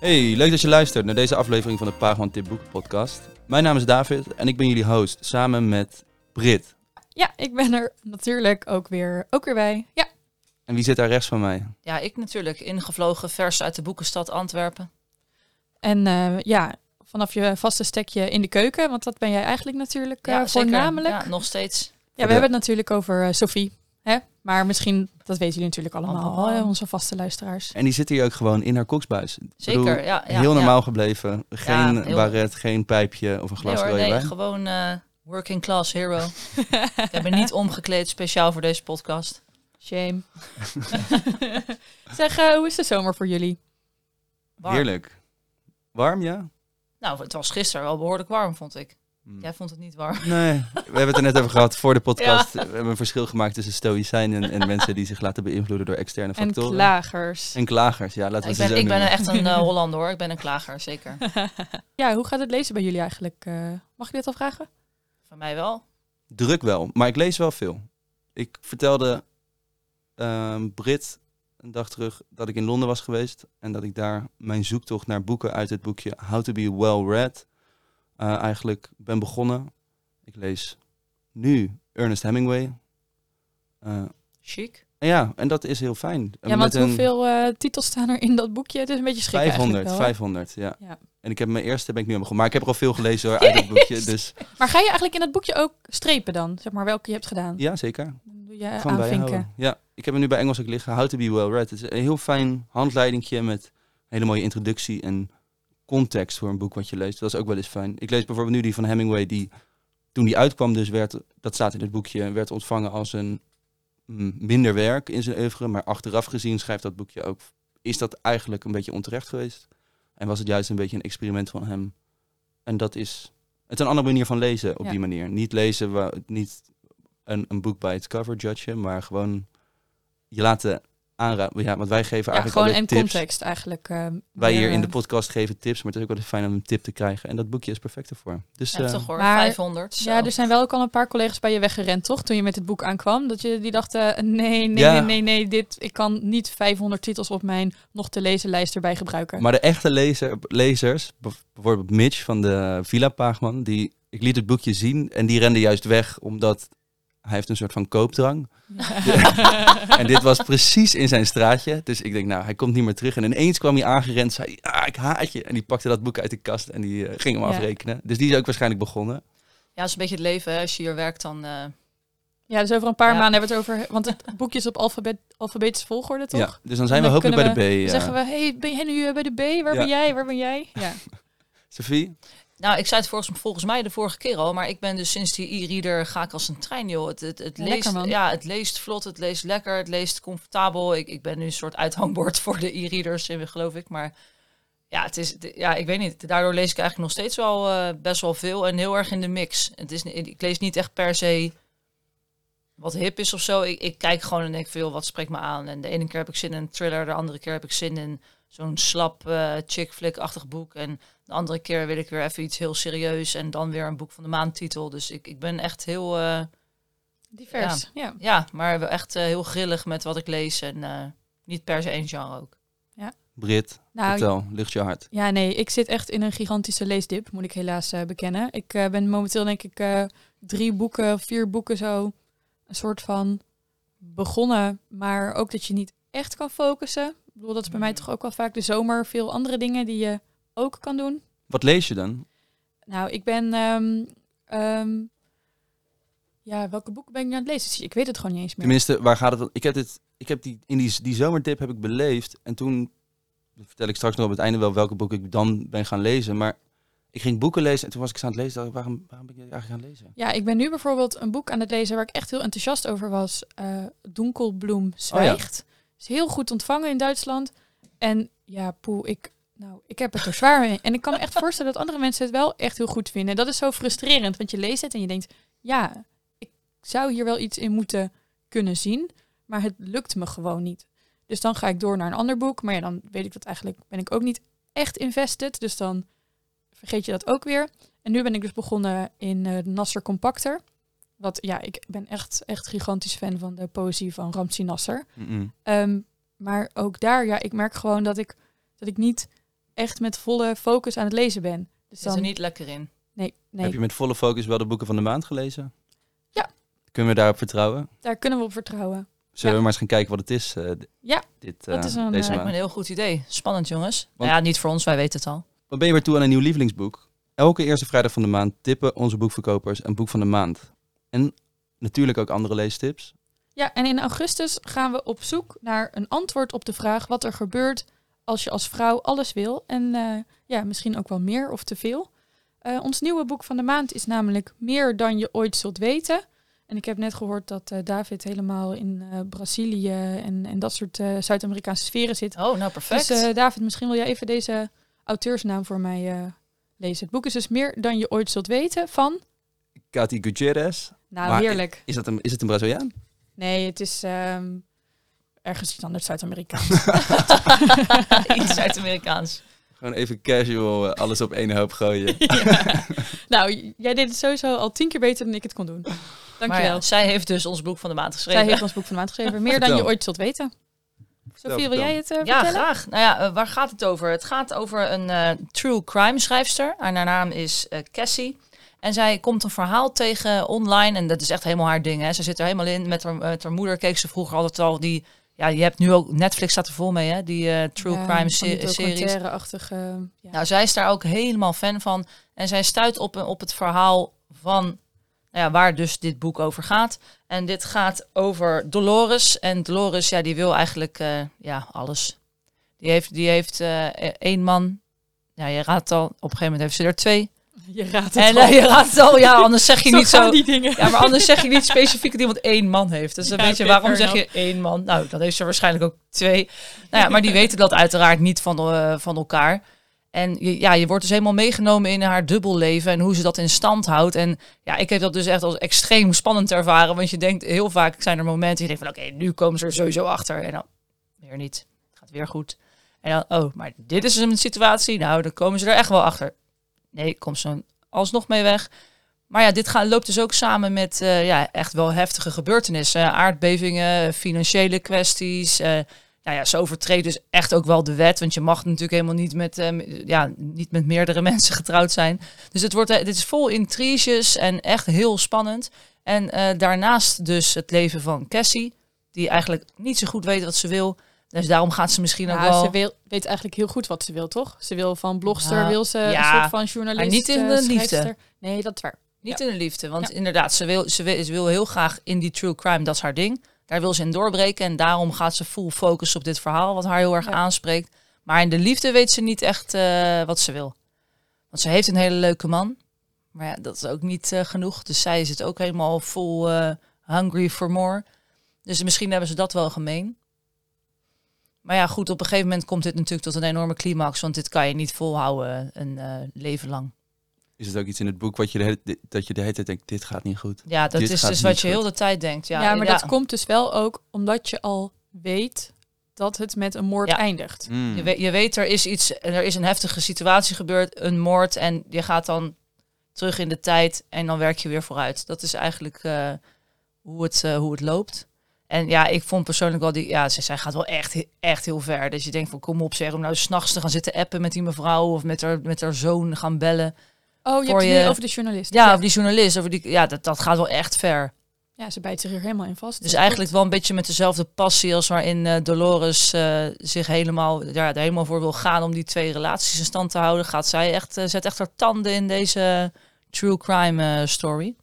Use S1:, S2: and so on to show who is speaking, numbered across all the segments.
S1: Hey, leuk dat je luistert naar deze aflevering van de Paagman Tip Boeken podcast. Mijn naam is David en ik ben jullie host samen met Brit.
S2: Ja, ik ben er natuurlijk ook weer, ook weer bij. Ja.
S1: En wie zit daar rechts van mij?
S3: Ja, ik natuurlijk. Ingevlogen vers uit de boekenstad Antwerpen.
S2: En uh, ja, vanaf je vaste stekje in de keuken, want dat ben jij eigenlijk natuurlijk uh,
S3: ja,
S2: voornamelijk.
S3: Ja, nog steeds.
S2: Ja, we hebben het natuurlijk over uh, Sophie. Hè? Maar misschien, dat weten jullie natuurlijk allemaal, allemaal. onze vaste luisteraars.
S1: En die zit hier ook gewoon in haar koksbuis.
S3: Zeker,
S1: bedoel,
S3: ja, ja,
S1: Heel normaal
S3: ja.
S1: gebleven. Geen
S3: Ja, heel-
S1: baret, geen pijpje of een glas
S3: Nee, hoor,
S1: rode
S3: nee
S1: wijn.
S3: gewoon eh, working class hero. ik heb me niet omgekleed speciaal voor deze podcast.
S2: Shame. zeg, eh, hoe is de zomer voor jullie?
S3: Warm.
S1: Heerlijk. Warm, ja?
S3: Nou, het was gisteren wel behoorlijk warm, vond ik.
S1: Hm.
S3: Jij vond het niet warm.
S1: Nee, we hebben het er net over gehad voor de podcast. We hebben een verschil gemaakt tussen stoïcijnen en mensen die zich laten beïnvloeden door externe
S2: En
S1: factoren.
S2: klagers.
S1: En klagers, ja, laten we
S3: ik
S1: ze
S3: ben,
S1: zo
S3: ik ben echt een eh, Hollander hoor. Ik ben een klager, zeker.
S2: Ja, hoe gaat het lezen bij jullie eigenlijk? Eh, mag ik dit al vragen?
S3: Van mij wel.
S1: Druk wel, maar ik lees wel veel. Ik vertelde ehm Brit een dag terug dat ik in Londen was geweest en dat ik daar mijn zoektocht naar boeken uit het boekje How to be Well Read eh, eigenlijk ben begonnen. Ik lees nu Ernest Hemingway. Eh,
S3: Chic.
S1: en ja, en dat is heel fijn.
S2: Ja, want hoeveel eh, titels staan er in dat boekje? Het is een beetje schrikken
S1: 500,
S2: eigenlijk wel, hè?
S1: 500, ja.
S2: Ja.
S1: En ik heb mijn eerste ben ik nu aan begonnen, maar ik heb er al veel gelezen hoor, uit het boekje. Dus
S2: Maar ga je eigenlijk in het boekje ook strepen dan? Zeg maar welke je hebt gedaan?
S1: ja, zeker.
S2: Doe je
S1: Van
S2: aanvinken.
S1: bijhouden. Ja, ik heb hem nu bij Engels ook liggen. How to be well read. Het is een heel fijn handleidingje met een hele mooie introductie en context voor een boek wat je leest. Dat is ook wel eens fijn. Ik lees bijvoorbeeld nu die van Hemingway, die toen die uitkwam dus werd, dat staat in het boekje, werd ontvangen als een mm, minder werk in zijn oeuvre. Maar achteraf gezien schrijft dat boekje ook, is dat eigenlijk een beetje onterecht geweest. En was het juist een beetje een experiment van hem. En dat is, het is een andere manier van lezen op
S2: Ja.
S1: die manier. Niet lezen, niet een, een boek bij het cover judgen, maar gewoon je laten aanraden. Ja, want wij geven
S2: Ja,
S1: eigenlijk
S2: gewoon in
S1: tips.
S2: context eigenlijk. eh,
S1: Wij hier in de
S2: eh,
S1: podcast geven tips, maar het is ook wel fijn om een tip te krijgen. En dat boekje is perfect ervoor. Dus eh,
S3: hoor.
S2: Maar-
S3: 500. zo.
S2: Ja, er zijn wel ook al een paar collega's bij je weggerend, toch? Toen je met het boek aankwam. Dat je die dachten, nee, nee,
S1: Ja.
S2: nee, nee, nee, dit, ik kan niet 500 titels op mijn nog te lezen lijst erbij gebruiken.
S1: Maar de echte lezer, lezers, bijvoorbeeld Mitch van de Villa Paagman, die, ik liet het boekje zien en die rende juist weg omdat hij heeft een soort van koopdrang. En dit was precies in zijn straatje. Dus ik denk, nou, hij komt niet meer terug. En ineens kwam hij aangerend, zei ah, ik haat je. En die pakte dat boek uit de kast en die eh, ging hem
S2: Ja.
S1: afrekenen. Dus die is ook waarschijnlijk begonnen.
S3: Ja, dat is een beetje het leven. Hè. Als je hier werkt, dan... eh,
S2: Ja, dus over een paar
S3: Ja.
S2: maanden hebben we het over... Want het boekje is op alfabet, alfabetische volgorde, toch?
S1: Ja, dus dan zijn we hopelijk bij de B.
S2: Dan
S1: ja.
S2: zeggen we, hey, ben jij nu eh, bij de B? Waar
S1: Ja.
S2: ben jij? Waar ben jij? Ja.
S1: Sophie?
S3: Nou, ik zei het volgens, volgens mij de vorige keer al, maar ik ben dus sinds die e-reader ga ik als een trein, joh. Het, het, het,
S2: Ja,
S3: leest,
S2: lekker,
S3: ja, het leest vlot, het leest lekker, het leest comfortabel. Ik, ik ben nu een soort uithangbord voor de e-readers, geloof ik. Maar ja, het is, ja, ik weet niet. Daardoor lees ik eigenlijk nog steeds wel eh, best wel veel en heel erg in de mix. Het is, ik lees niet echt per se wat hip is of zo. Ik, ik kijk gewoon en denk veel, wat spreekt me aan? En de ene keer heb ik zin in een thriller, de andere keer heb ik zin in zo'n slap eh chick flick-achtig boek. En de andere keer wil ik weer even iets heel serieus en dan weer een boek van de maandtitel. Dus ik, ik ben echt heel, eh,
S2: Divers, ja.
S3: ja, maar wel echt eh, heel grillig met wat ik lees en eh, niet per se één genre ook.
S1: Brit,
S2: Nou,
S1: vertel, ligt je hart.
S2: Ja, nee, ik zit echt in een gigantische leesdip, moet ik helaas eh, bekennen. Ik eh, ben momenteel denk ik eh, drie boeken, vier boeken zo, een soort van begonnen, maar ook dat je niet echt kan focussen. Ik bedoel, dat is bij mij toch ook wel vaak de zomer, veel andere dingen die je ook kan doen.
S1: Wat lees je dan?
S2: Nou, ik ben, ehm, ehm, ja, welke boeken ben ik nu aan het lezen? Ik weet het gewoon niet eens meer.
S1: Tenminste, waar gaat het dan? Ik heb, dit, ik heb die, in die, die zomertip heb ik beleefd. En toen vertel ik straks nog op het einde wel welke boek ik dan ben gaan lezen. Maar ik ging boeken lezen en toen was ik ze aan het lezen. Dacht ik, waarom, waarom ben ik eigenlijk gaan lezen?
S2: Ja, ik ben nu bijvoorbeeld een boek aan het lezen waar ik echt heel enthousiast over was. eh Donkelbloem zwijgt. Is heel goed ontvangen in Duitsland. En ja, poe, ik, nou, ik heb het er zwaar mee. En ik kan me echt voorstellen dat andere mensen het wel echt heel goed vinden. Dat is zo frustrerend, want je leest het en je denkt, ja, ik zou hier wel iets in moeten kunnen zien, maar het lukt me gewoon niet. Dus dan ga ik door naar een ander boek, maar ja, dan weet ik dat eigenlijk ben ik ook niet echt invested, dus dan vergeet je dat ook weer. En nu ben ik dus begonnen in eh Nasser Compacter. Wat ja, ik ben echt, echt gigantisch fan van de poëzie van Ramsi Nasser. Ehm, maar ook daar, ja, ik merk gewoon dat ik, dat ik niet echt met volle focus aan het lezen ben. Dus
S3: Zit er niet lekker in.
S2: Nee, nee.
S1: Heb je met volle focus wel de boeken van de maand gelezen?
S2: Ja.
S1: Kunnen we daarop vertrouwen?
S2: daar kunnen we op vertrouwen.
S1: Zullen
S2: Ja.
S1: we maar eens gaan kijken wat het is? eh,
S2: Ja,
S1: dit,
S2: dat
S1: eh,
S2: is een,
S1: deze
S2: eh,
S3: Lijkt me
S1: maand.
S3: een heel goed idee. Spannend, jongens.
S1: Want-
S3: Nou ja, niet voor ons, wij weten het al.
S1: Dan ben je weer toe aan een nieuw lievelingsboek. Elke eerste vrijdag van de maand tippen onze boekverkopers een boek van de maand. En natuurlijk ook andere leestips.
S2: Ja, en in augustus gaan we op zoek naar een antwoord op de vraag wat er gebeurt als je als vrouw alles wil. En eh, ja, misschien ook wel meer of te veel. Eh, ons nieuwe boek van de maand is namelijk Meer dan je ooit zult weten. En ik heb net gehoord dat eh, David helemaal in eh, Brazilië en, en dat soort eh, Zuid-Amerikaanse sferen zit.
S3: Oh, nou perfect.
S2: Dus eh, David, misschien wil jij even deze auteursnaam voor mij eh, lezen. Het boek is dus Meer dan je ooit zult weten van...
S1: Cathy Gutierrez.
S2: Nou,
S1: Maar
S2: heerlijk.
S1: Is, dat een, is het een Braziliaan?
S2: Nee, het is ehm, ergens iets anders Zuid-Amerikaans.
S3: Iets Zuid-Amerikaans.
S1: Gewoon even casual eh, alles op één hoop gooien.
S2: Ja. Nou, jij deed het sowieso al tien keer beter dan ik het kon doen. Dankjewel.
S3: ja, zij heeft dus ons boek van de maand geschreven.
S2: Zij heeft ons boek van de maand geschreven. Meer dan je ooit zult weten. Sofie, wil jij het eh,
S3: Ja,
S2: vertellen?
S3: graag. Nou ja, eh, waar gaat het over? Het gaat over een eh, true crime schrijfster. En haar naam is eh, Cassie. En zij komt een verhaal tegen online. En dat is echt helemaal haar ding. Hè. Ze zit er helemaal in. Met haar, met haar moeder keek ze vroeger altijd al die... Ja, je hebt nu ook... Netflix staat er vol mee, hè? Die eh, true
S2: Ja,
S3: crime se- series.
S2: documentaire-achtige, ja.
S3: Nou, zij is daar ook helemaal fan van. En zij stuit op, op het verhaal van nou ja, waar dus dit boek over gaat. En dit gaat over Dolores. En Dolores, ja, die wil eigenlijk eh, ja, alles. Die heeft, die heeft eh, één man. Ja, je raadt al. Op een gegeven moment heeft ze er twee.
S2: Je raadt het
S3: En
S2: al.
S3: eh, je raadt het al. Ja, anders zeg je
S2: Zo
S3: niet zo.
S2: die dingen.
S3: Ja, maar anders zeg je niet specifiek dat iemand één man heeft. Dus dan
S2: Ja,
S3: weet je, waarom zeg je één man? Nou, dan heeft ze waarschijnlijk ook twee. Nou ja, maar die weten dat uiteraard niet van, eh, van elkaar. En je, ja, je wordt dus helemaal meegenomen in haar dubbelleven en hoe ze dat in stand houdt. En ja, ik heb dat dus echt als extreem spannend ervaren. Want je denkt, heel vaak zijn er momenten, je denkt van oké, nu komen ze er sowieso achter. En dan weer niet. Het gaat weer goed. En dan, oh, maar dit is een situatie. Nou, dan komen ze er echt wel achter. Nee, komt ze alsnog mee weg. Maar ja, dit loopt dus ook samen met eh, ja, echt wel heftige gebeurtenissen. Aardbevingen, financiële kwesties. eh, nou ja, ze overtreedt dus echt ook wel de wet. Want je mag natuurlijk helemaal niet met, eh, ja, niet met meerdere mensen getrouwd zijn. Dus het wordt, dit is vol intriges en echt heel spannend. En daarnaast dus het leven van Cassie. Die eigenlijk niet zo goed weet wat ze wil. Dus daarom gaat ze misschien ook wel...
S2: ze wil, weet eigenlijk heel goed wat ze wil, toch? Ze wil van blogster,
S3: Ja,
S2: wil ze
S3: ja,
S2: een soort van journalist.
S3: maar niet in
S2: eh,
S3: de liefde.
S2: Nee, dat is waar.
S3: Niet in de liefde, want inderdaad, ze wil, ze, wil, ze wil heel graag in die true crime, dat is haar ding. Daar wil ze in doorbreken en daarom gaat ze full focus op dit verhaal, wat haar heel erg aanspreekt. Maar in de liefde weet ze niet echt eh, wat ze wil. Want ze heeft een hele leuke man, maar ja, dat is ook niet eh, genoeg. Dus zij is het ook helemaal full eh, hungry for more. Dus misschien hebben ze dat wel gemeen. Maar ja, goed, op een gegeven moment komt dit natuurlijk tot een enorme climax, want dit kan je niet volhouden een eh, leven lang.
S1: Is het ook iets in het boek wat je de hele, dat je de hele tijd denkt, dit gaat niet goed?
S3: Ja, dat
S1: Dit
S3: is dus wat je
S1: goed.
S3: heel de tijd denkt. Ja,
S2: Ja, maar dat komt dus wel ook omdat je al weet dat het met een moord
S3: Ja.
S2: eindigt.
S1: Hmm.
S3: Je weet, je weet, er is iets, er is een heftige situatie gebeurd, een moord, en je gaat dan terug in de tijd en dan werk je weer vooruit. Dat is eigenlijk eh, hoe, het, eh, hoe het loopt. En ja, ik vond persoonlijk wel die, ja, ze- zij gaat wel echt, echt heel ver. Dus je denkt van, kom op, zeg, om nou s'nachts te gaan zitten appen met die mevrouw of met haar, met haar zoon gaan bellen.
S2: Oh, je hebt het nu over de journalist.
S3: Ja, of die journalist, over die, ja, dat, dat gaat wel echt ver.
S2: Ja, ze bijt zich er helemaal in vast.
S3: Dus eigenlijk wel een beetje met dezelfde passie als waarin eh, Dolores eh, zich helemaal, ja, er helemaal voor wil gaan om die twee relaties in stand te houden, gaat zij echt, eh, zet echt haar tanden in deze true crime story.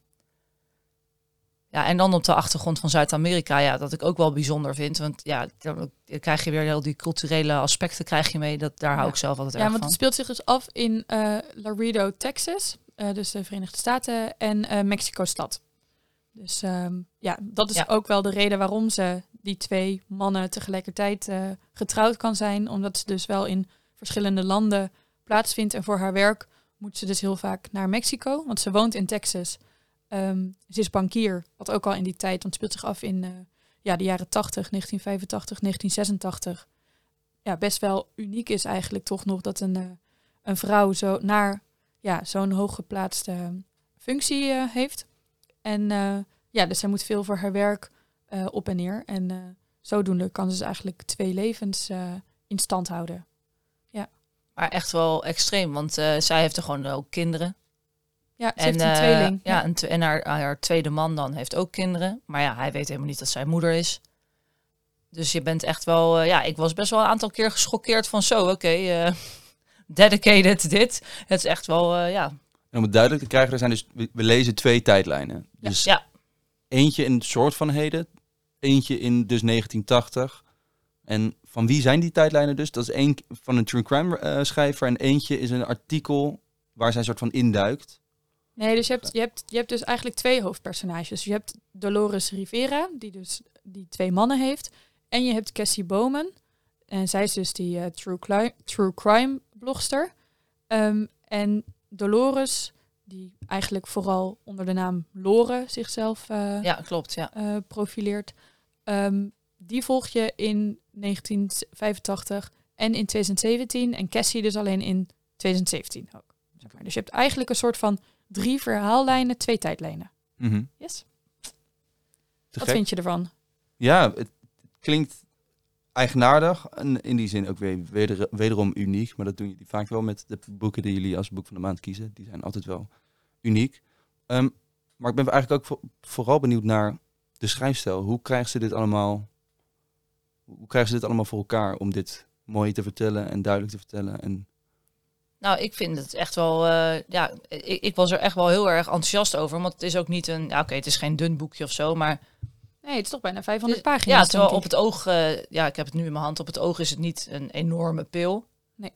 S3: Ja, en dan op de achtergrond van Zuid-Amerika, ja, dat ik ook wel bijzonder vind. Want ja, dan krijg je weer heel die culturele aspecten krijg je mee. Dat, daar hou
S2: Ja.
S3: ik zelf altijd
S2: Ja,
S3: erg
S2: want
S3: van.
S2: het speelt zich dus af in eh, Laredo, Texas. eh, dus de Verenigde Staten en eh Mexico-stad. Dus ehm, ja, dat is
S3: Ja.
S2: ook wel de reden waarom ze die twee mannen tegelijkertijd getrouwd kan zijn. Omdat ze dus wel in verschillende landen plaatsvindt. En voor haar werk moet ze dus heel vaak naar Mexico. Want ze woont in Texas. Ehm, ze is bankier, wat ook al in die tijd, want het speelt zich af in eh, ja, de jaren 80, 1985, 1986. Ja, best wel uniek is eigenlijk toch nog dat een, eh, een vrouw zo naar ja, zo'n hooggeplaatste functie eh, heeft. En ja, dus zij moet veel voor haar werk op en neer. En zodoende kan ze dus eigenlijk twee levens in stand houden.
S3: Maar echt wel extreem, want zij heeft er gewoon ook kinderen.
S2: Ja, ze heeft een
S3: eh,
S2: tweeling.
S3: Ja, en, en haar, haar tweede man dan heeft ook kinderen. Maar ja, hij weet helemaal niet dat zij moeder is. Dus je bent echt wel... eh, ja, ik was best wel een aantal keer geschokkeerd van zo, oké, eh, dedicated dit. Het is echt wel, eh, ja.
S1: En om het duidelijk te krijgen, er zijn dus, we, we lezen twee tijdlijnen.
S2: Ja.
S1: Dus
S3: Ja,
S1: eentje in het soort van heden, eentje in dus 1980. En van wie zijn die tijdlijnen dus? Dat is één van een true crime eh, schrijver en eentje is een artikel waar zij een soort van induikt.
S2: Nee, dus je hebt, je, hebt, je hebt dus eigenlijk twee hoofdpersonages. Je hebt Dolores Rivera, die dus die twee mannen heeft. En je hebt Cassie Bowman. En zij is dus die eh, true, cli- true crime blogster. Ehm, en Dolores, die eigenlijk vooral onder de naam Lore zichzelf eh,
S3: ja klopt, ja.
S2: eh, profileert. Ehm, die volg je in 1985 en in 2017. En Cassie dus alleen in 2017 ook. Zeg maar. Dus je hebt eigenlijk een soort van drie verhaallijnen, twee tijdlijnen.
S1: Mhm.
S2: Yes.
S1: Te
S2: Wat
S1: gek.
S2: vind je ervan?
S1: Ja, het klinkt eigenaardig en in die zin ook weer weder, wederom uniek. Maar dat doen jullie vaak wel met de boeken die jullie als boek van de maand kiezen. Die zijn altijd wel uniek. Ehm, maar ik ben eigenlijk ook vo- vooral benieuwd naar de schrijfstijl. Hoe krijgen ze dit allemaal? Hoe krijgen ze dit allemaal voor elkaar om dit mooi te vertellen en duidelijk te vertellen? En
S3: Nou, ik vind het echt wel, eh, ja, ik, ik was er echt wel heel erg enthousiast over. Want het is ook niet een, ja, oké, het is geen dun boekje of zo, maar
S2: Nee, het is toch bijna 500
S3: Dus-
S2: pagina's.
S3: Ja, terwijl op het oog, eh, ja, ik heb het nu in mijn hand, op het oog is het niet een enorme pil.
S2: Nee.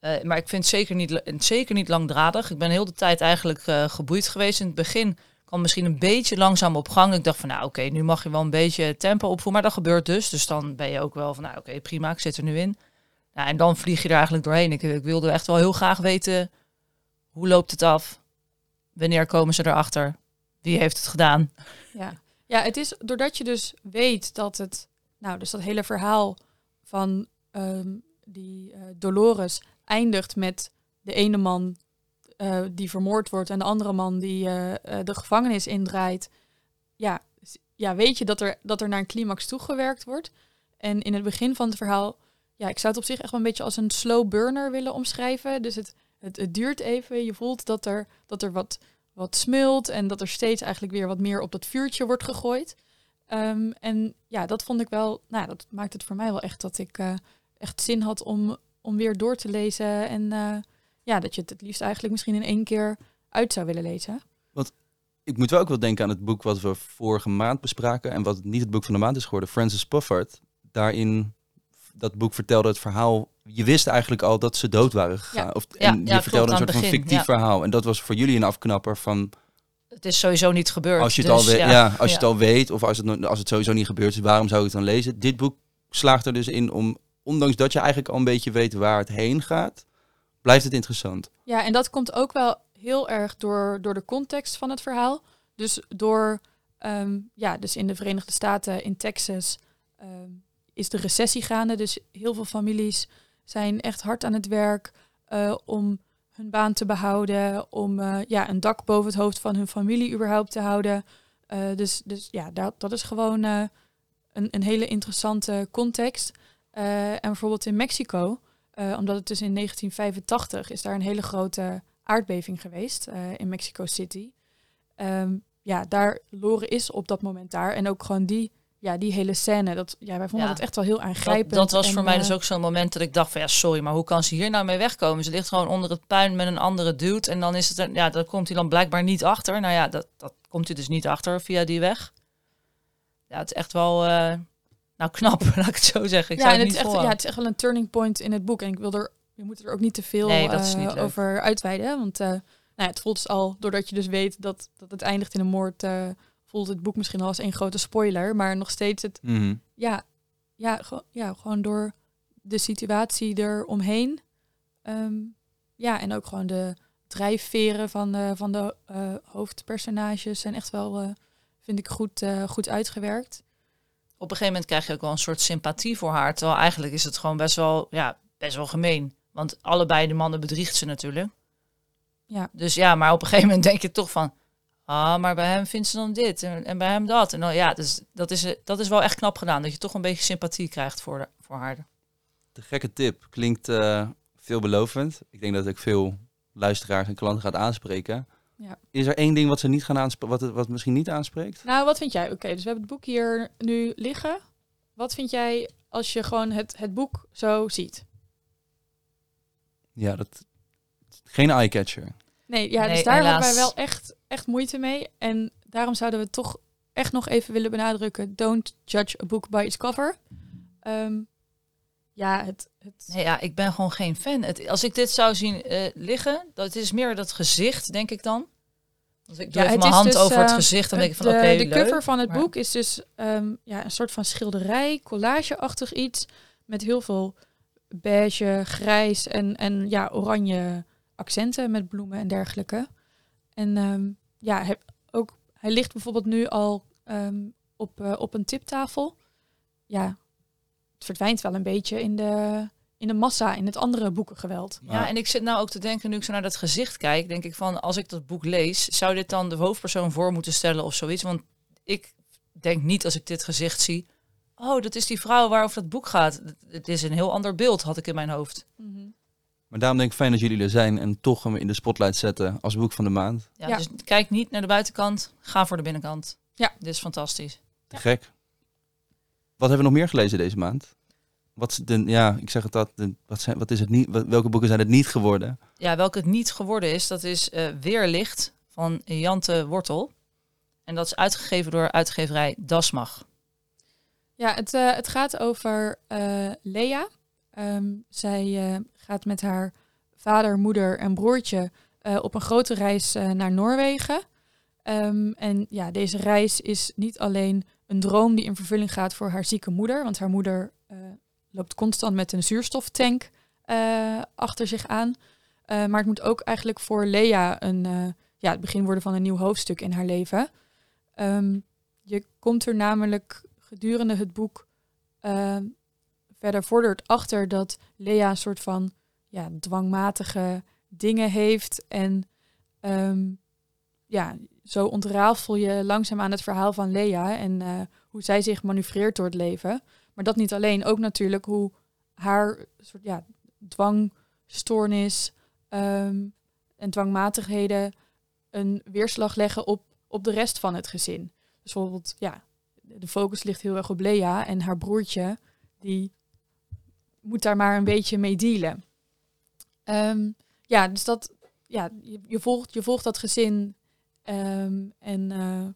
S3: Eh, maar ik vind het zeker niet, zeker niet langdradig. Ik ben heel de tijd eigenlijk geboeid geweest. In het begin kwam misschien een beetje langzaam op gang. Ik dacht van, nou oké, nu mag je wel een beetje tempo opvoeren. Maar dat gebeurt dus. Dus dan ben je ook wel van, nou oké, prima, ik zit er nu in. En dan vlieg je er eigenlijk doorheen. Ik, ik wilde echt wel heel graag weten, hoe loopt het af? Wanneer komen ze erachter? Wie heeft het gedaan?
S2: Ja. ja, het is doordat je dus weet dat het, nou, dus dat hele verhaal van ehm, die eh, Dolores eindigt met de ene man eh, die vermoord wordt en de andere man die eh, de gevangenis indraait. Ja, ja, weet je dat er, dat er naar een climax toegewerkt wordt. En in het begin van het verhaal, ja, ik zou het op zich echt wel een beetje als een slow burner willen omschrijven. Dus het, het, het duurt even. Je voelt dat er, dat er wat, wat smult en dat er steeds eigenlijk weer wat meer op dat vuurtje wordt gegooid. Ehm, en ja, dat vond ik wel, nou, dat maakt het voor mij wel echt dat ik eh, echt zin had om, om weer door te lezen. En eh, ja, dat je het het liefst eigenlijk misschien in één keer uit zou willen lezen.
S1: ik moet wel ook wel denken aan het boek wat we vorige maand bespraken en wat niet het boek van de maand is geworden, Francis Pufford. Daarin, dat boek vertelde het verhaal, je wist eigenlijk al dat ze dood waren gegaan.
S2: Ja.
S1: Of,
S3: Ja,
S1: en
S3: ja,
S1: je
S3: klopt,
S1: vertelde een soort van fictief
S3: ja.
S1: verhaal. En dat was voor jullie een afknapper van,
S3: Het is sowieso niet gebeurd.
S1: als je het,
S3: dus
S1: al, weet,
S3: ja.
S1: ja, als je
S3: Ja.
S1: het al weet of als het, als het sowieso niet gebeurd is, waarom zou ik het dan lezen? Dit boek slaagt er dus in om, ondanks dat je eigenlijk al een beetje weet waar het heen gaat, blijft het interessant.
S2: Ja, en dat komt ook wel heel erg door, door de context van het verhaal. Dus door, ehm, ja, dus in de Verenigde Staten, in Texas, ehm, is de recessie gaande. Dus heel veel families zijn echt hard aan het werk eh, om hun baan te behouden, om eh, ja, een dak boven het hoofd van hun familie überhaupt te houden. Eh, dus, dus ja, dat, dat is gewoon een, een hele interessante context. En bijvoorbeeld in Mexico, omdat het dus in 1985 is daar een hele grote aardbeving geweest in Mexico City. Ehm, ja, daar Lore is op dat moment daar. En ook gewoon die, ja, die hele scène. Dat, ja, wij vonden
S3: Ja.
S2: het echt wel heel aangrijpend.
S3: Dat, dat was
S2: En,
S3: voor mij
S2: eh,
S3: dus ook zo'n moment dat ik dacht van ja, sorry, maar hoe kan ze hier nou mee wegkomen? Ze ligt gewoon onder het puin met een andere dude en dan is het ja, dan komt hij dan blijkbaar niet achter. Nou ja, dat, dat komt hij dus niet achter via die weg. Ja, het is echt wel, eh, nou knap, laat ik het zo zeggen. Ik
S2: ja,
S3: zou het
S2: het, is echt, ja, het is echt wel een turning point in het boek. En ik wil er, je moet er ook niet te veel
S3: Nee, dat
S2: eh, over uitweiden. Want eh, nou ja, het voelt dus al, doordat je dus weet dat, dat het eindigt in een moord, eh, voelt het boek misschien al als één grote spoiler. Maar nog steeds het,
S1: Mhm.
S2: ja, ja, ja, gewoon door de situatie eromheen. Ehm ja, en ook gewoon de drijfveren van de, van de eh, hoofdpersonages zijn echt wel, eh, vind ik, goed, eh, goed uitgewerkt.
S3: Op een gegeven moment krijg je ook wel een soort sympathie voor haar. Terwijl eigenlijk is het gewoon best wel, ja, best wel gemeen. Want allebei de mannen bedriegt ze natuurlijk.
S2: Ja.
S3: Dus ja, maar op een gegeven moment denk je toch van... Ah, maar bij hem vindt ze dan dit en, en bij hem dat. En dan, ja, dus dat, is, dat is wel echt knap gedaan. Dat je toch een beetje sympathie krijgt voor, de- voor haar.
S1: De gekke tip klinkt eh, veelbelovend. Ik denk dat het ook veel luisteraars en klanten gaat aanspreken.
S2: Ja.
S1: Is er één ding wat ze niet gaan aanspreken, wat, het- wat misschien niet aanspreekt?
S2: Nou, wat vind jij? Oké, dus we hebben het boek hier nu liggen. Wat vind jij als je gewoon het, het boek zo ziet?
S1: Ja, dat geen eye-catcher.
S2: Nee, ja,
S3: Nee,
S2: dus daar
S3: helaas.
S2: hebben wij wel echt, echt moeite mee. En daarom zouden we toch echt nog even willen benadrukken. Don't judge a book by its cover. Ehm, ja, het... het
S3: Nee, ja, ik ben gewoon geen fan. Het, als ik dit zou zien eh, liggen, dat is meer dat gezicht, denk ik dan. Als ik doe
S2: Ja,
S3: even mijn hand
S2: dus,
S3: over het
S2: eh,
S3: gezicht, dan denk ik van
S2: de,
S3: oké,
S2: de
S3: leuk.
S2: cover van het
S3: maar-
S2: boek is dus ehm, ja, een soort van schilderij, collageachtig iets. Met heel veel beige, grijs en, en ja, oranje accenten met bloemen en dergelijke. En ehm, ja, hij, ook, hij ligt bijvoorbeeld nu al ehm, op, eh, op een tiptafel. Ja, het verdwijnt wel een beetje in de, in de massa, in het andere boekengeweld.
S3: Ja, en ik zit nou ook te denken, nu ik zo naar dat gezicht kijk, denk ik van, als ik dat boek lees, zou dit dan de hoofdpersoon voor moeten stellen of zoiets? Want ik denk niet als ik dit gezicht zie, oh, dat is die vrouw waarover dat boek gaat. Het- Het is een heel ander beeld, had ik in mijn hoofd.
S1: Maar daarom denk ik fijn dat jullie er zijn en toch hem in de spotlight zetten als boek van de maand.
S3: Ja,
S2: Ja.
S3: Dus kijk niet naar de buitenkant, ga voor de binnenkant.
S2: Ja.
S3: Dit is fantastisch.
S1: Te gek. Wat hebben we nog meer gelezen deze maand? Wat, de, ja, ik zeg het dat. De, wat, zijn, wat is het niet? wat- welke boeken zijn het niet geworden?
S3: Ja, welke het niet geworden is, dat is eh Weerlicht van Jante Wortel. En dat is uitgegeven door uitgeverij Dasmach.
S2: Ja, het, eh, het gaat over eh, Lea. Ehm, zij eh, gaat met haar vader, moeder en broertje eh, op een grote reis eh, naar Noorwegen. Ehm, en ja, deze reis is niet alleen een droom die in vervulling gaat voor haar zieke moeder, want haar moeder loopt constant met een zuurstoftank achter zich aan. Maar het moet ook eigenlijk voor Lea een, ja, het begin worden van een nieuw hoofdstuk in haar leven. Ehm, je komt er namelijk gedurende het boek verder vordert achter dat Lea een soort van ja, dwangmatige dingen heeft. En ehm, ja, zo ontrafel je langzaam aan het verhaal van Lea en eh, hoe zij zich manoeuvreert door het leven. Maar dat niet alleen, ook natuurlijk hoe haar soort ja, dwangstoornis ehm, en dwangmatigheden een weerslag leggen op, op de rest van het gezin. Dus bijvoorbeeld, ja, de focus ligt heel erg op Lea en haar broertje, die moet daar maar een beetje mee dealen. Ehm, ja, dus dat, ja, je, volgt, je volgt dat gezin ehm, en eh,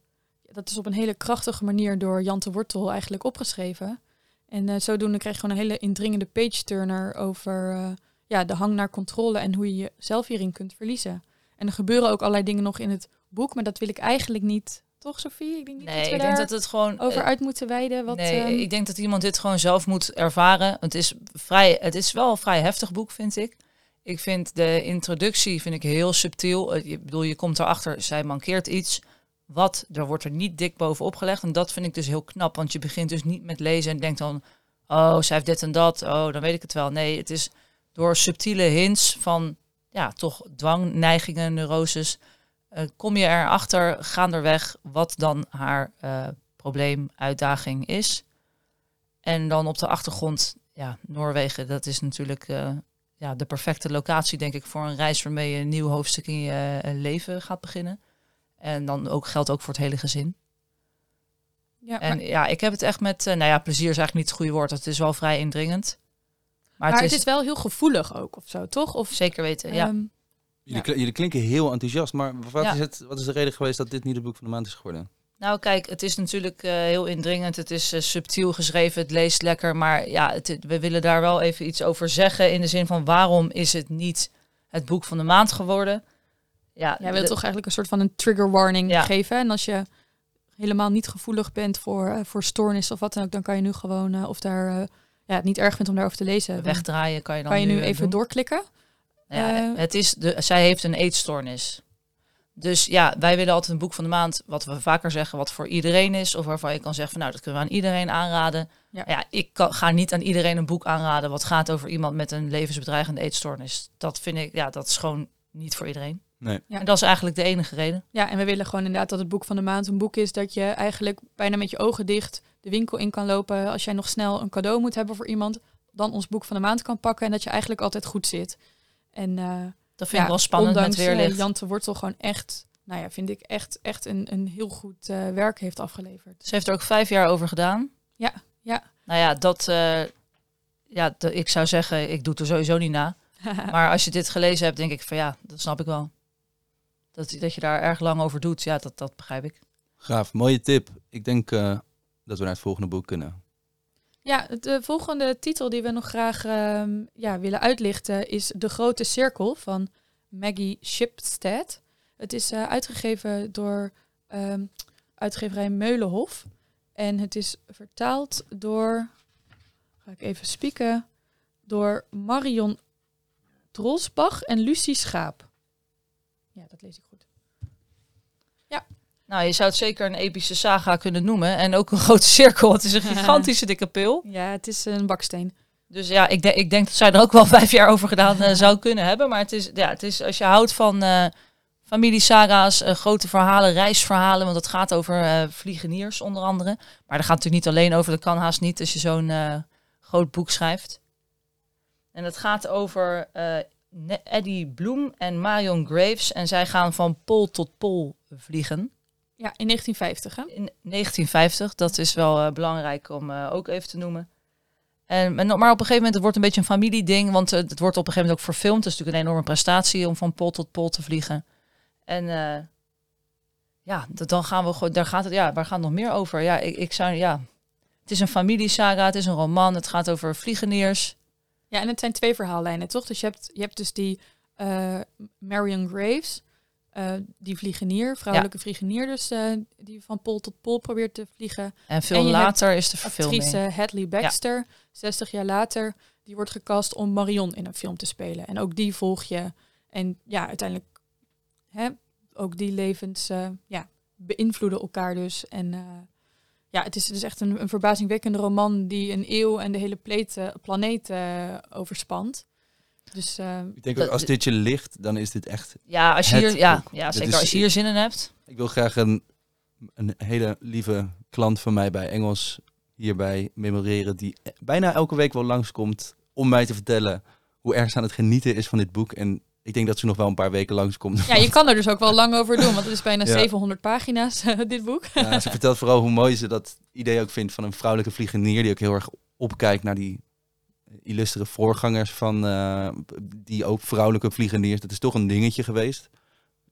S2: dat is op een hele krachtige manier door Jan de Wortel eigenlijk opgeschreven. En eh, zodoende krijg je gewoon een hele indringende page-turner over eh, ja, de hang naar controle en hoe je jezelf hierin kunt verliezen. En er gebeuren ook allerlei dingen nog in het boek, maar dat wil ik eigenlijk niet. Toch, Sophie? Ik denk niet dat
S3: Nee,
S2: we
S3: ik denk dat het gewoon...
S2: over
S3: eh,
S2: uit moeten wijden. Wat,
S3: nee,
S2: ehm,
S3: ik denk dat iemand dit gewoon zelf moet ervaren. Het is, vrij, het is wel een vrij heftig boek, vind ik. Ik vind de introductie vind ik heel subtiel. Eh, Je bedoel, je komt erachter, zij mankeert iets. Wat, er wordt er niet dik bovenop gelegd. En dat vind ik dus heel knap. Want je begint dus niet met lezen en denkt dan... Oh, zij heeft dit en dat. Oh, dan weet ik het wel. Nee, het is door subtiele hints van... Ja, toch dwangneigingen, neuroses... eh, kom je erachter, gaanderweg, wat dan haar eh, probleem, uitdaging is. En dan op de achtergrond, ja, Noorwegen, dat is natuurlijk eh, ja, de perfecte locatie, denk ik, voor een reis waarmee je een nieuw hoofdstuk in je leven gaat beginnen. En dan ook geldt ook voor het hele gezin.
S2: ja,
S3: En
S2: maar,
S3: ja, ik heb het echt met, nou ja, plezier is eigenlijk niet het goede woord. Het is wel vrij indringend. Maar,
S2: maar
S3: het, is,
S2: wel heel gevoelig ook, of zo, toch? Of,
S3: zeker weten, ja.
S1: Jullie,
S2: Ja.
S1: kl- jullie klinken heel enthousiast, maar wat,
S3: Ja.
S1: is het, wat is de reden geweest dat dit niet het boek van de maand is geworden?
S3: Nou, kijk, het is natuurlijk eh, heel indringend. Het is eh, subtiel geschreven. Het leest lekker. Maar ja, het, we willen daar wel even iets over zeggen. In de zin van waarom is het niet het boek van de maand geworden? Ja,
S2: Jij wil
S3: de-
S2: toch eigenlijk een soort van een trigger warning
S3: Ja.
S2: geven. En als je helemaal niet gevoelig bent voor, eh, voor stoornis of wat dan ook, dan kan je nu gewoon, eh, of daar eh, ja, het niet erg vindt om daarover te lezen,
S3: wegdraaien kan je dan
S2: kan je nu even
S3: doen.
S2: doorklikken.
S3: Ja,
S2: Eh,
S3: het is de, zij heeft een eetstoornis. Dus ja, wij willen altijd een boek van de maand, wat we vaker zeggen, wat voor iedereen is. Of waarvan je kan zeggen van nou, dat kunnen we aan iedereen aanraden.
S2: Ja.
S3: Ja, ik kan, ga niet aan iedereen een boek aanraden wat gaat over iemand met een levensbedreigende eetstoornis. Dat vind ik, ja, dat is gewoon niet voor iedereen.
S1: Nee.
S2: Ja.
S3: En dat is eigenlijk de enige reden.
S2: Ja, en we willen gewoon inderdaad dat het boek van de maand een boek is dat je eigenlijk bijna met je ogen dicht de winkel in kan lopen. Als jij nog snel een cadeau moet hebben voor iemand, dan ons boek van de maand kan pakken en dat je eigenlijk altijd goed zit. En eh,
S3: Dat vind ik wel spannend
S2: ondanks,
S3: met
S2: eh,
S3: weerlicht.
S2: Jan de Wortel gewoon echt, nou ja, vind ik echt, echt een, een heel goed eh, werk heeft afgeleverd.
S3: Ze heeft er ook vijf jaar over gedaan.
S2: Ja, ja.
S3: Nou ja, dat... eh, ja, ik zou zeggen, ik doe het er sowieso niet na. Maar als je dit gelezen hebt, denk ik van ja, dat snap ik wel. Dat, dat je daar erg lang over doet, ja, dat, dat begrijp ik.
S1: Gaaf, mooie tip. Ik denk eh, dat we naar het volgende boek kunnen.
S2: Ja, de volgende titel die we nog graag ehm, ja, willen uitlichten is De Grote Cirkel van Maggie Shipstead. Het is eh, uitgegeven door ehm, uitgeverij Meulenhof. En het is vertaald door, ga ik even spieken, door Marion Drosbach en Lucie Schaap. Ja, dat lees ik.
S3: Nou, je zou het zeker een epische saga kunnen noemen. En ook een grote cirkel. Het is een gigantische dikke pil.
S2: Ja, het is een baksteen.
S3: Dus ja, ik, de- ik denk dat zij er ook wel vijf jaar over gedaan eh, zou kunnen hebben. Maar het is, ja, het is als je houdt van eh familiesaga's, eh, grote verhalen, reisverhalen. Want het gaat over vliegeniers onder andere. Maar daar gaat natuurlijk niet alleen over. Dat kan haast niet als je zo'n groot boek schrijft. En het gaat over Eddie Bloem en Marion Graves. En zij gaan van pol tot pol vliegen.
S2: Ja, in 1950 hè?
S3: In 1950, dat is wel eh, belangrijk om eh, ook even te noemen. En, maar op een gegeven moment, het wordt een beetje een familieding, want eh, het wordt op een gegeven moment ook verfilmd. Het is natuurlijk een enorme prestatie om van pol tot pol te vliegen. En ja, dat, dan gaan we gewoon, daar gaat het, ja, waar gaat het nog meer over? Ja, ik, ik zou, ja, het is een familiesaga, het is een roman, het gaat over vliegeniers.
S2: Ja, en het zijn twee verhaallijnen, toch? Dus je hebt, je hebt dus die Marion Graves, eh, die vliegenier, vrouwelijke vliegenier dus, eh, die van pol tot pol probeert te vliegen.
S3: En veel
S2: En
S3: later is de verfilming.
S2: Actrice Hadley Baxter, 60 jaar later, die wordt gecast om Marion in een film te spelen. En ook die volg je. En ja, uiteindelijk, hè, ook die levens eh, ja, beïnvloeden elkaar dus. En ja, het is dus echt een, een verbazingwekkende roman die een eeuw en de hele planeet overspant. Dus eh,
S1: Ik denk
S3: Dat-
S1: ook als dit je ligt, dan is dit echt...
S3: Ja, als je hier, ja,
S1: boek.
S3: ja zeker
S1: is-
S3: als je hier zin in hebt.
S1: Ik wil graag een, een hele lieve klant van mij bij Engels hierbij memoreren, die bijna elke week wel langskomt om mij te vertellen hoe erg ze aan het genieten is van dit boek. En ik denk dat ze nog wel een paar weken langskomt.
S2: ja, je kan er dus ook wel lang over doen, want het is bijna
S1: Ja.
S2: 700 pagina's, dit boek.
S1: Ja, ze vertelt vooral hoe mooi ze dat idee ook vindt van een vrouwelijke vliegenier die ook heel erg opkijkt naar die illustere voorgangers van eh, die ook vrouwelijke vliegeniers. Dat is toch een dingetje geweest.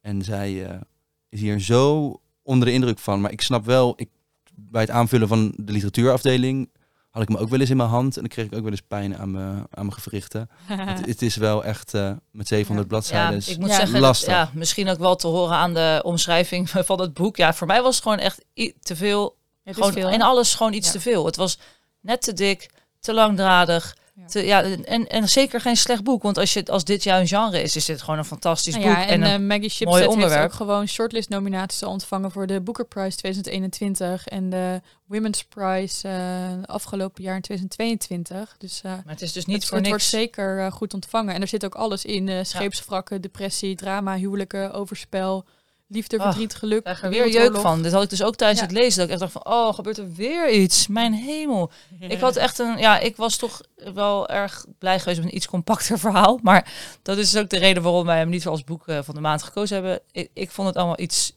S1: En zij eh, is hier zo onder de indruk van. Maar ik snap wel, ik, bij het aanvullen van de literatuurafdeling had ik me ook wel eens in mijn hand en dan kreeg ik ook wel eens pijn aan mijn, aan mijn gewrichten. Het, het is wel echt eh, met 700
S3: Ja,
S1: bladzijden.
S3: ik moet
S2: Ja.
S3: zeggen, dat-
S1: lastig.
S3: ja, misschien ook wel te horen aan de omschrijving van het boek. Ja, voor mij was het gewoon echt te veel. Gewoon,
S2: veel,
S3: in alles gewoon iets
S2: Ja.
S3: te veel. Het was net te dik, te langdradig.
S2: Ja.
S3: Te, ja, en, en zeker geen slecht boek. Want als, je, als dit jouw genre is, is dit gewoon een fantastisch
S2: Nou
S3: boek.
S2: ja,
S3: en
S2: en
S3: een,
S2: eh, Maggie heeft
S3: onderwerp.
S2: ook gewoon shortlist nominaties ontvangen voor de Booker Prize 2021 en de Women's Prize eh, afgelopen jaar in 2022. Dus eh,
S3: maar het is dus niet
S2: het,
S3: voor
S2: het
S3: niks.
S2: wordt zeker goed ontvangen. En er zit ook alles in: scheepswrakken, depressie, drama, huwelijken, overspel, liefde,
S3: Ach,
S2: verdriet, geluk.
S3: Er weer jeuk van. Dit had ik dus ook tijdens
S2: Ja.
S3: het lezen. Dat ik echt dacht van, oh, gebeurt er weer iets? Mijn hemel. Ik had echt een, ja, ik was toch wel erg blij geweest met een iets compacter verhaal. Maar dat is dus ook de reden waarom wij hem niet als boek eh, van de maand gekozen hebben. Ik, ik vond het allemaal iets,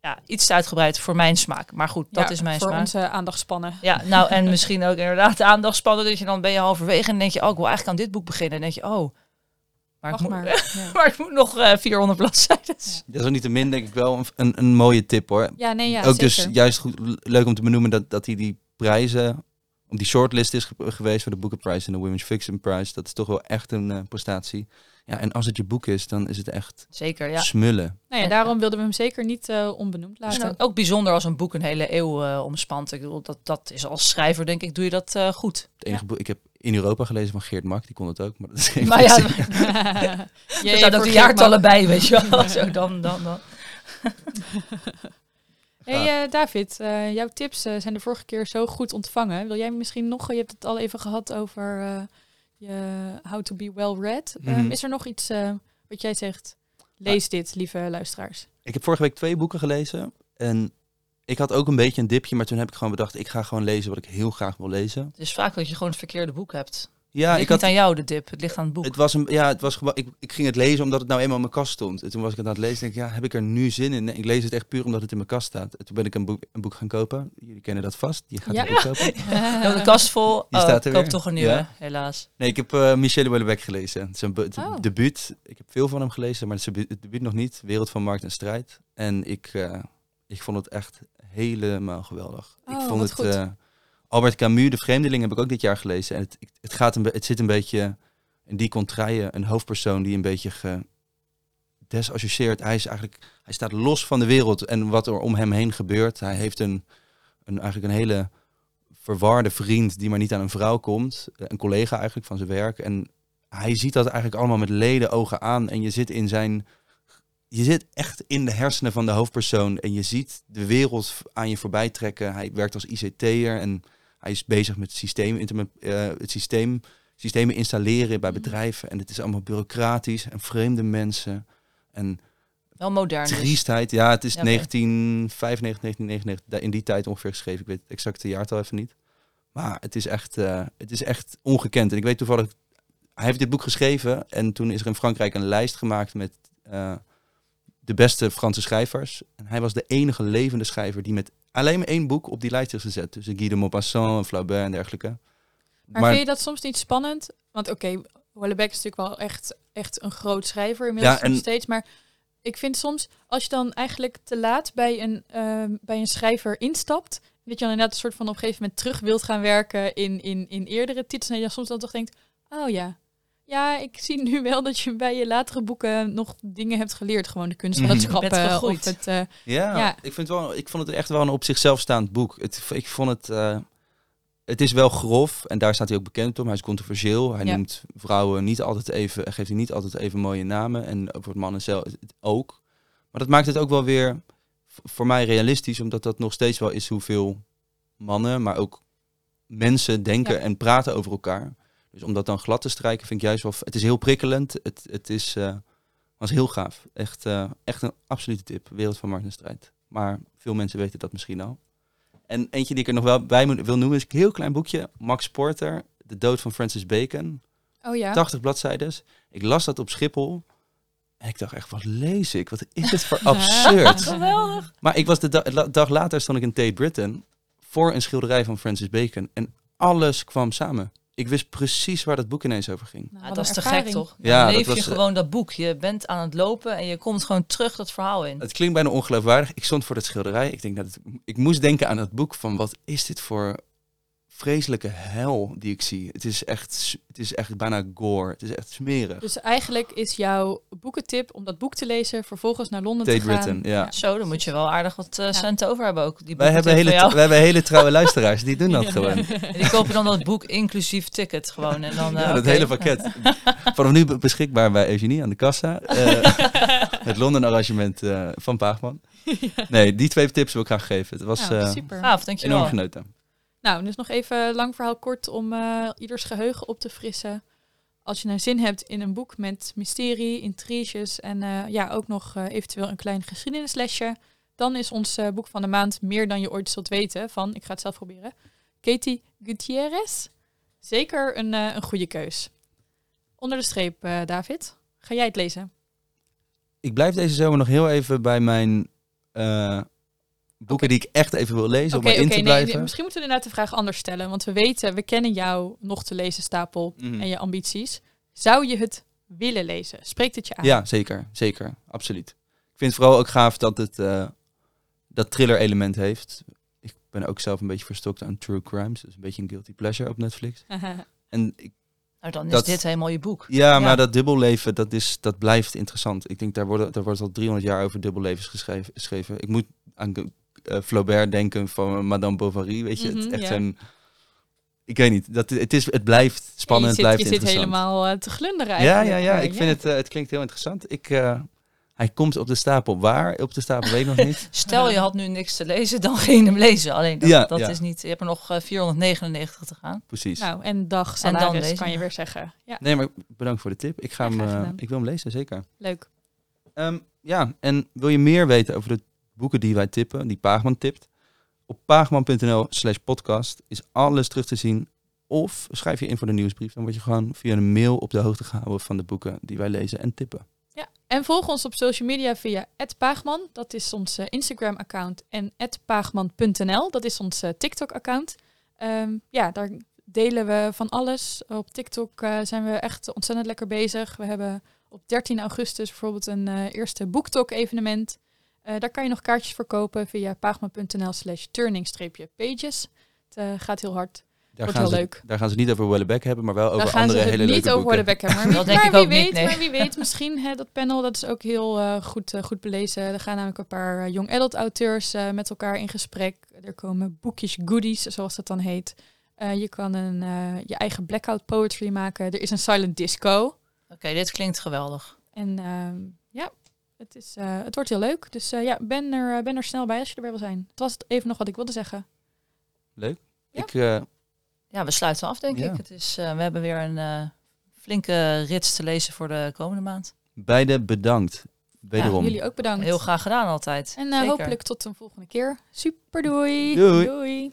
S3: ja, iets te uitgebreid voor mijn smaak. Maar goed, dat
S2: Ja,
S3: is mijn
S2: voor
S3: smaak.
S2: onze aandachtspannen.
S3: Ja, nou en misschien ook inderdaad de aandachtspannen. Dat je dan ben je halverwege en denk je, oh, ik wil eigenlijk aan dit boek beginnen. En denk je, oh, maar, ik
S2: Wacht
S3: moet,
S2: maar. Ja.
S3: maar ik moet nog eh 400 bladzijden.
S1: Dat is ook niet te min, denk ik wel een, een, mooie tip hoor.
S2: Ja, nee, ja,
S1: ook
S2: zeker.
S1: dus juist goed, leuk om te benoemen dat, dat hij die prijzen, om die shortlist is ge- geweest voor de Booker Prize en de Women's Fiction Prize. Dat is toch wel echt een eh, prestatie. Ja, en als het je boek is, dan is het echt
S3: Zeker, ja.
S1: smullen.
S2: Nou ja, daarom wilden we hem zeker niet eh, onbenoemd
S3: is
S2: laten.
S3: ook bijzonder als een boek een hele eeuw eh, omspant. Ik bedoel, dat, dat is als schrijver, denk ik, doe je dat eh, goed.
S1: Het enige boek, ik heb in Europa gelezen van Geert Mak, die kon het ook, maar dat is geen
S3: Maar ja, ook
S2: voor
S3: de jaartallen bij, weet je wel. Zo, dan, dan, dan.
S2: Hey David, eh, jouw tips zijn de vorige keer zo goed ontvangen. Wil jij misschien nog, je hebt het al even gehad over eh, je How to be well read.
S1: Mhm.
S2: Ehm, is er nog iets eh, wat jij zegt? Lees dit, lieve luisteraars.
S1: Ik heb vorige week twee boeken gelezen en ik had ook een beetje een dipje, maar toen heb ik gewoon bedacht, ik ga gewoon lezen wat ik heel graag wil lezen.
S3: Het is vaak dat je gewoon het verkeerde boek hebt.
S1: Ja,
S3: het
S1: ik
S3: ligt
S1: had,
S3: niet aan jou, de dip. Het ligt aan het boek.
S1: het was een, ja, het was ik, ik ging het lezen omdat het nou eenmaal in mijn kast stond. En toen was ik het aan het lezen, denk ik, ja, heb ik er nu zin in? Nee, ik lees het echt puur omdat het in mijn kast staat. En toen ben ik een boek, een boek gaan kopen. Jullie kennen dat vast. Je gaat
S2: Ja.
S1: het ook kopen.
S3: Hebt de kast vol.
S1: Die
S3: Oh,
S1: staat er
S3: koop
S1: weer.
S3: toch een nieuwe,
S1: Ja.
S3: helaas.
S1: Nee, ik heb eh Michel Houellebecq gelezen. Het is een bu- het
S2: Oh.
S1: debuut. Ik heb veel van hem gelezen, maar het, een het debuut nog niet. Wereld van Markt en Strijd. En ik, eh, ik vond het echt helemaal geweldig.
S2: Oh,
S1: ik vond
S2: wat
S1: het... Albert Camus, De Vreemdeling, heb ik ook dit jaar gelezen. En het, het, gaat een het zit een beetje in die contraille. Een hoofdpersoon die een beetje gedesassocieerd. Hij, is eigenlijk, hij staat los van de wereld en wat er om hem heen gebeurt. Hij heeft een, een, eigenlijk een hele verwarde vriend die maar niet aan een vrouw komt. Eh, Een collega eigenlijk van zijn werk. En hij ziet dat eigenlijk allemaal met leden ogen aan. En je zit in zijn. Je zit echt in de hersenen van de hoofdpersoon. En je ziet de wereld aan je voorbij trekken. Hij werkt als ICT'er en hij is bezig met systeem, eh, het systeem, systemen installeren bij
S2: Mhm.
S1: bedrijven. En het is allemaal bureaucratisch en vreemde mensen. En
S3: Wel modern dus.
S1: triestheid. Ja, het is
S3: Ja, oké.
S1: 1995, 1999, da- in die tijd ongeveer geschreven. Ik weet het exacte jaartal even niet. Maar het is echt, eh, het is echt ongekend. En ik weet toevallig, hij heeft dit boek geschreven en toen is er in Frankrijk een lijst gemaakt met eh, de beste Franse schrijvers. En hij was de enige levende schrijver die met alleen maar één boek op die lijst is gezet. Dus Guy de Maupassant, Flaubert en dergelijke.
S2: Maar, vind je dat soms niet spannend? Want oké, okay, Houellebecq is natuurlijk wel echt, echt een groot schrijver inmiddels
S1: Ja, en-
S2: nog steeds. Maar ik vind soms, als je dan eigenlijk te laat bij een, ehm, bij een schrijver instapt... dat je dan inderdaad een soort van op een gegeven moment terug wilt gaan werken in, in, in eerdere titels... en je dan soms dan toch denkt, oh ja... Ja, ik zie nu wel dat je bij je latere boeken nog dingen hebt geleerd. Gewoon de kunst van het
S1: Mhm.
S2: Het, eh,
S1: Ja,
S2: Ja.
S1: Ik, vind wel, ik vond het echt wel een op zichzelf staand boek. Het, ik vond het... eh, het is wel grof en daar staat hij ook bekend om. Hij is controversieel. Hij
S2: Ja.
S1: noemt vrouwen niet altijd even... geeft hij niet altijd even mooie namen. En voor mannen zelf ook. Maar dat maakt het ook wel weer voor mij realistisch. Omdat dat nog steeds wel is hoeveel mannen, maar ook mensen denken
S2: Ja.
S1: en praten over elkaar. Dus om dat dan glad te strijken vind ik juist wel... Het is heel prikkelend. Het, het is, eh, was heel gaaf. Echt, eh, echt een absolute tip. Wereld van Markt en Strijd. Maar veel mensen weten dat misschien al. En eentje die ik er nog wel bij wil noemen is een heel klein boekje. Max Porter, De dood van Francis Bacon.
S2: oh ja.
S1: 80 bladzijden. Ik las dat op Schiphol. En ik dacht echt, wat lees ik? Wat is dit voor absurd?
S3: Geweldig.
S1: Maar ik was de la- dag later stond ik in Tate Britain voor een schilderij van Francis Bacon. En alles kwam samen. Ik wist precies waar dat boek ineens over ging.
S2: Nou,
S3: Ja,
S2: wat
S3: dat is te gek, toch?
S1: Ja,
S3: Dan
S1: dat
S3: leef je
S1: was, eh,
S3: gewoon dat boek. Je bent aan het lopen en je komt gewoon terug dat verhaal in.
S1: Het klinkt bijna ongeloofwaardig. Ik stond voor dat schilderij. Ik, denk dat het- ik moest denken aan het boek van wat is dit voor vreselijke hel die ik zie. Het is echt, het is echt bijna gore. Het is echt smerig.
S2: Dus eigenlijk is jouw boekentip om dat boek te lezen, vervolgens naar Londen te gaan.
S1: Britain, ja.
S3: Zo, dan moet je wel aardig wat eh, centen over hebben ook. Die
S1: Wij hebben, hele, wij hebben hele trouwe luisteraars. Die doen dat
S2: Ja.
S1: gewoon.
S3: En die kopen dan dat boek inclusief ticket gewoon. En dan, eh,
S1: Ja, dat
S3: oké.
S1: hele pakket. Vanaf nu be- beschikbaar bij Eugenie aan de kassa. Eh, het Londen arrangement eh, van Paagman. Nee, die twee tips wil ik graag geven. Het was eh,
S2: super.
S3: Gaaf,
S1: enorm
S3: dankjewel.
S1: genoten.
S2: Nou, dus nog even lang verhaal kort om eh, ieders geheugen op te frissen. Als je nou zin hebt in een boek met mysterie, intriges en eh, ja, ook nog eh, eventueel een klein geschiedenislesje, dan is ons boek van de maand meer dan je ooit zult weten van, ik ga het zelf proberen, Katie Gutierrez. Zeker een, een goede keus. Onder de streep, David. Ga jij het lezen?
S1: Ik blijf deze zomer nog heel even bij mijn boeken die ik echt even wil lezen. Om erin te
S2: nee,
S1: blijven.
S2: nee, misschien moeten we inderdaad de vraag anders stellen. Want we weten, we kennen jou nog te lezen stapel
S1: Mhm.
S2: en je ambities. Zou je het willen lezen? Spreekt het je aan?
S1: Ja, zeker. Zeker. Absoluut. Ik vind het vooral ook gaaf dat het eh, dat thriller element heeft. Ik ben ook zelf een beetje verstokt aan true crimes. Dus een beetje een guilty pleasure op Netflix. En ik,
S3: Nou, dan is
S1: Dat-
S3: dit helemaal je boek.
S1: ja,
S3: Ja.
S1: maar dat dubbelleven, dat, is, dat blijft interessant. Ik denk, daar wordt, daar wordt al 300 jaar over dubbellevens geschreven. geschreven. Ik moet aan Flaubert denken van Madame Bovary, weet je. het is
S2: Mhm,
S1: echt
S2: ja.
S1: zo'n... Ik weet niet, dat, het, is, het blijft spannend,
S2: je zit,
S1: het blijft
S2: je zit helemaal eh, te glunderen
S1: Ja,
S2: eigenlijk.
S1: ja, ja.
S2: eh,
S1: Ik vind het, eh, het klinkt heel interessant. Ik, eh, hij komt op de stapel. Waar op de stapel weet ik nog niet.
S3: Stel je had nu niks te lezen, dan ging je hem lezen. Alleen dat,
S1: Ja,
S3: dat
S1: ja.
S3: is niet. Je hebt er nog eh, 499 te gaan.
S1: Precies.
S2: Nou, en dag
S3: En dan
S2: kan je weer zeggen. Ja,
S1: Nee, maar bedankt voor de tip. Ik, ga
S2: Ja,
S1: hem, eh, ik wil hem lezen, zeker.
S2: leuk.
S1: Ehm, ja, en wil je meer weten over de boeken die wij tippen, die Paagman tipt? Op paagman.nl slash podcast is alles terug te zien. Of schrijf je in voor de nieuwsbrief. Dan word je gewoon via een mail op de hoogte gehouden van de boeken die wij lezen en tippen.
S2: Ja, en volg ons op social media via @paagman, dat is ons eh, Instagram-account, en @paagman.nl, dat is ons eh, TikTok-account. Ehm, ja, daar delen we van alles. Op TikTok eh, zijn we echt ontzettend lekker bezig. We hebben op 13 augustus bijvoorbeeld een eerste boektalk-evenement. Eh, daar kan je nog kaartjes voor kopen via paagman.nl slash turning-pages. Het eh, gaat heel hard.
S1: Daar
S2: Wordt
S1: gaan,
S2: heel
S1: ze,
S2: leuk.
S1: daar gaan ze niet over Wellebeck hebben, maar wel over
S2: Daar
S1: andere hele
S2: niet
S1: leuke
S2: over
S1: boeken.
S2: bekken. Maar,
S3: Dat denk
S2: maar
S3: ik
S2: wie
S3: ook niet,
S2: weet,
S3: nee.
S2: maar wie weet, misschien hè, dat panel, dat is ook heel eh, goed, goed belezen. Er gaan namelijk een paar young adult auteurs eh, met elkaar in gesprek. Er komen boekjes goodies, zoals dat dan heet. Eh, je kan een, eh, je eigen blackout poetry maken. Er is een silent disco.
S3: Oké, dit klinkt geweldig.
S2: En ehm, het, is, eh, het wordt heel leuk. Dus eh, ja, ben er, ben er snel bij als je erbij wil zijn. Dat was het even nog wat ik wilde zeggen.
S1: Leuk.
S2: Ja.
S1: Ik, eh,
S3: Ja, we sluiten af, denk
S1: Ja.
S3: ik. Het is, eh, we hebben weer een eh, flinke rits te lezen voor de komende maand.
S1: beide bedankt. Wederom.
S2: Jullie ook bedankt.
S3: Heel graag gedaan altijd.
S2: En eh, hopelijk tot een volgende keer. Super doei.
S1: Doei.
S2: doei.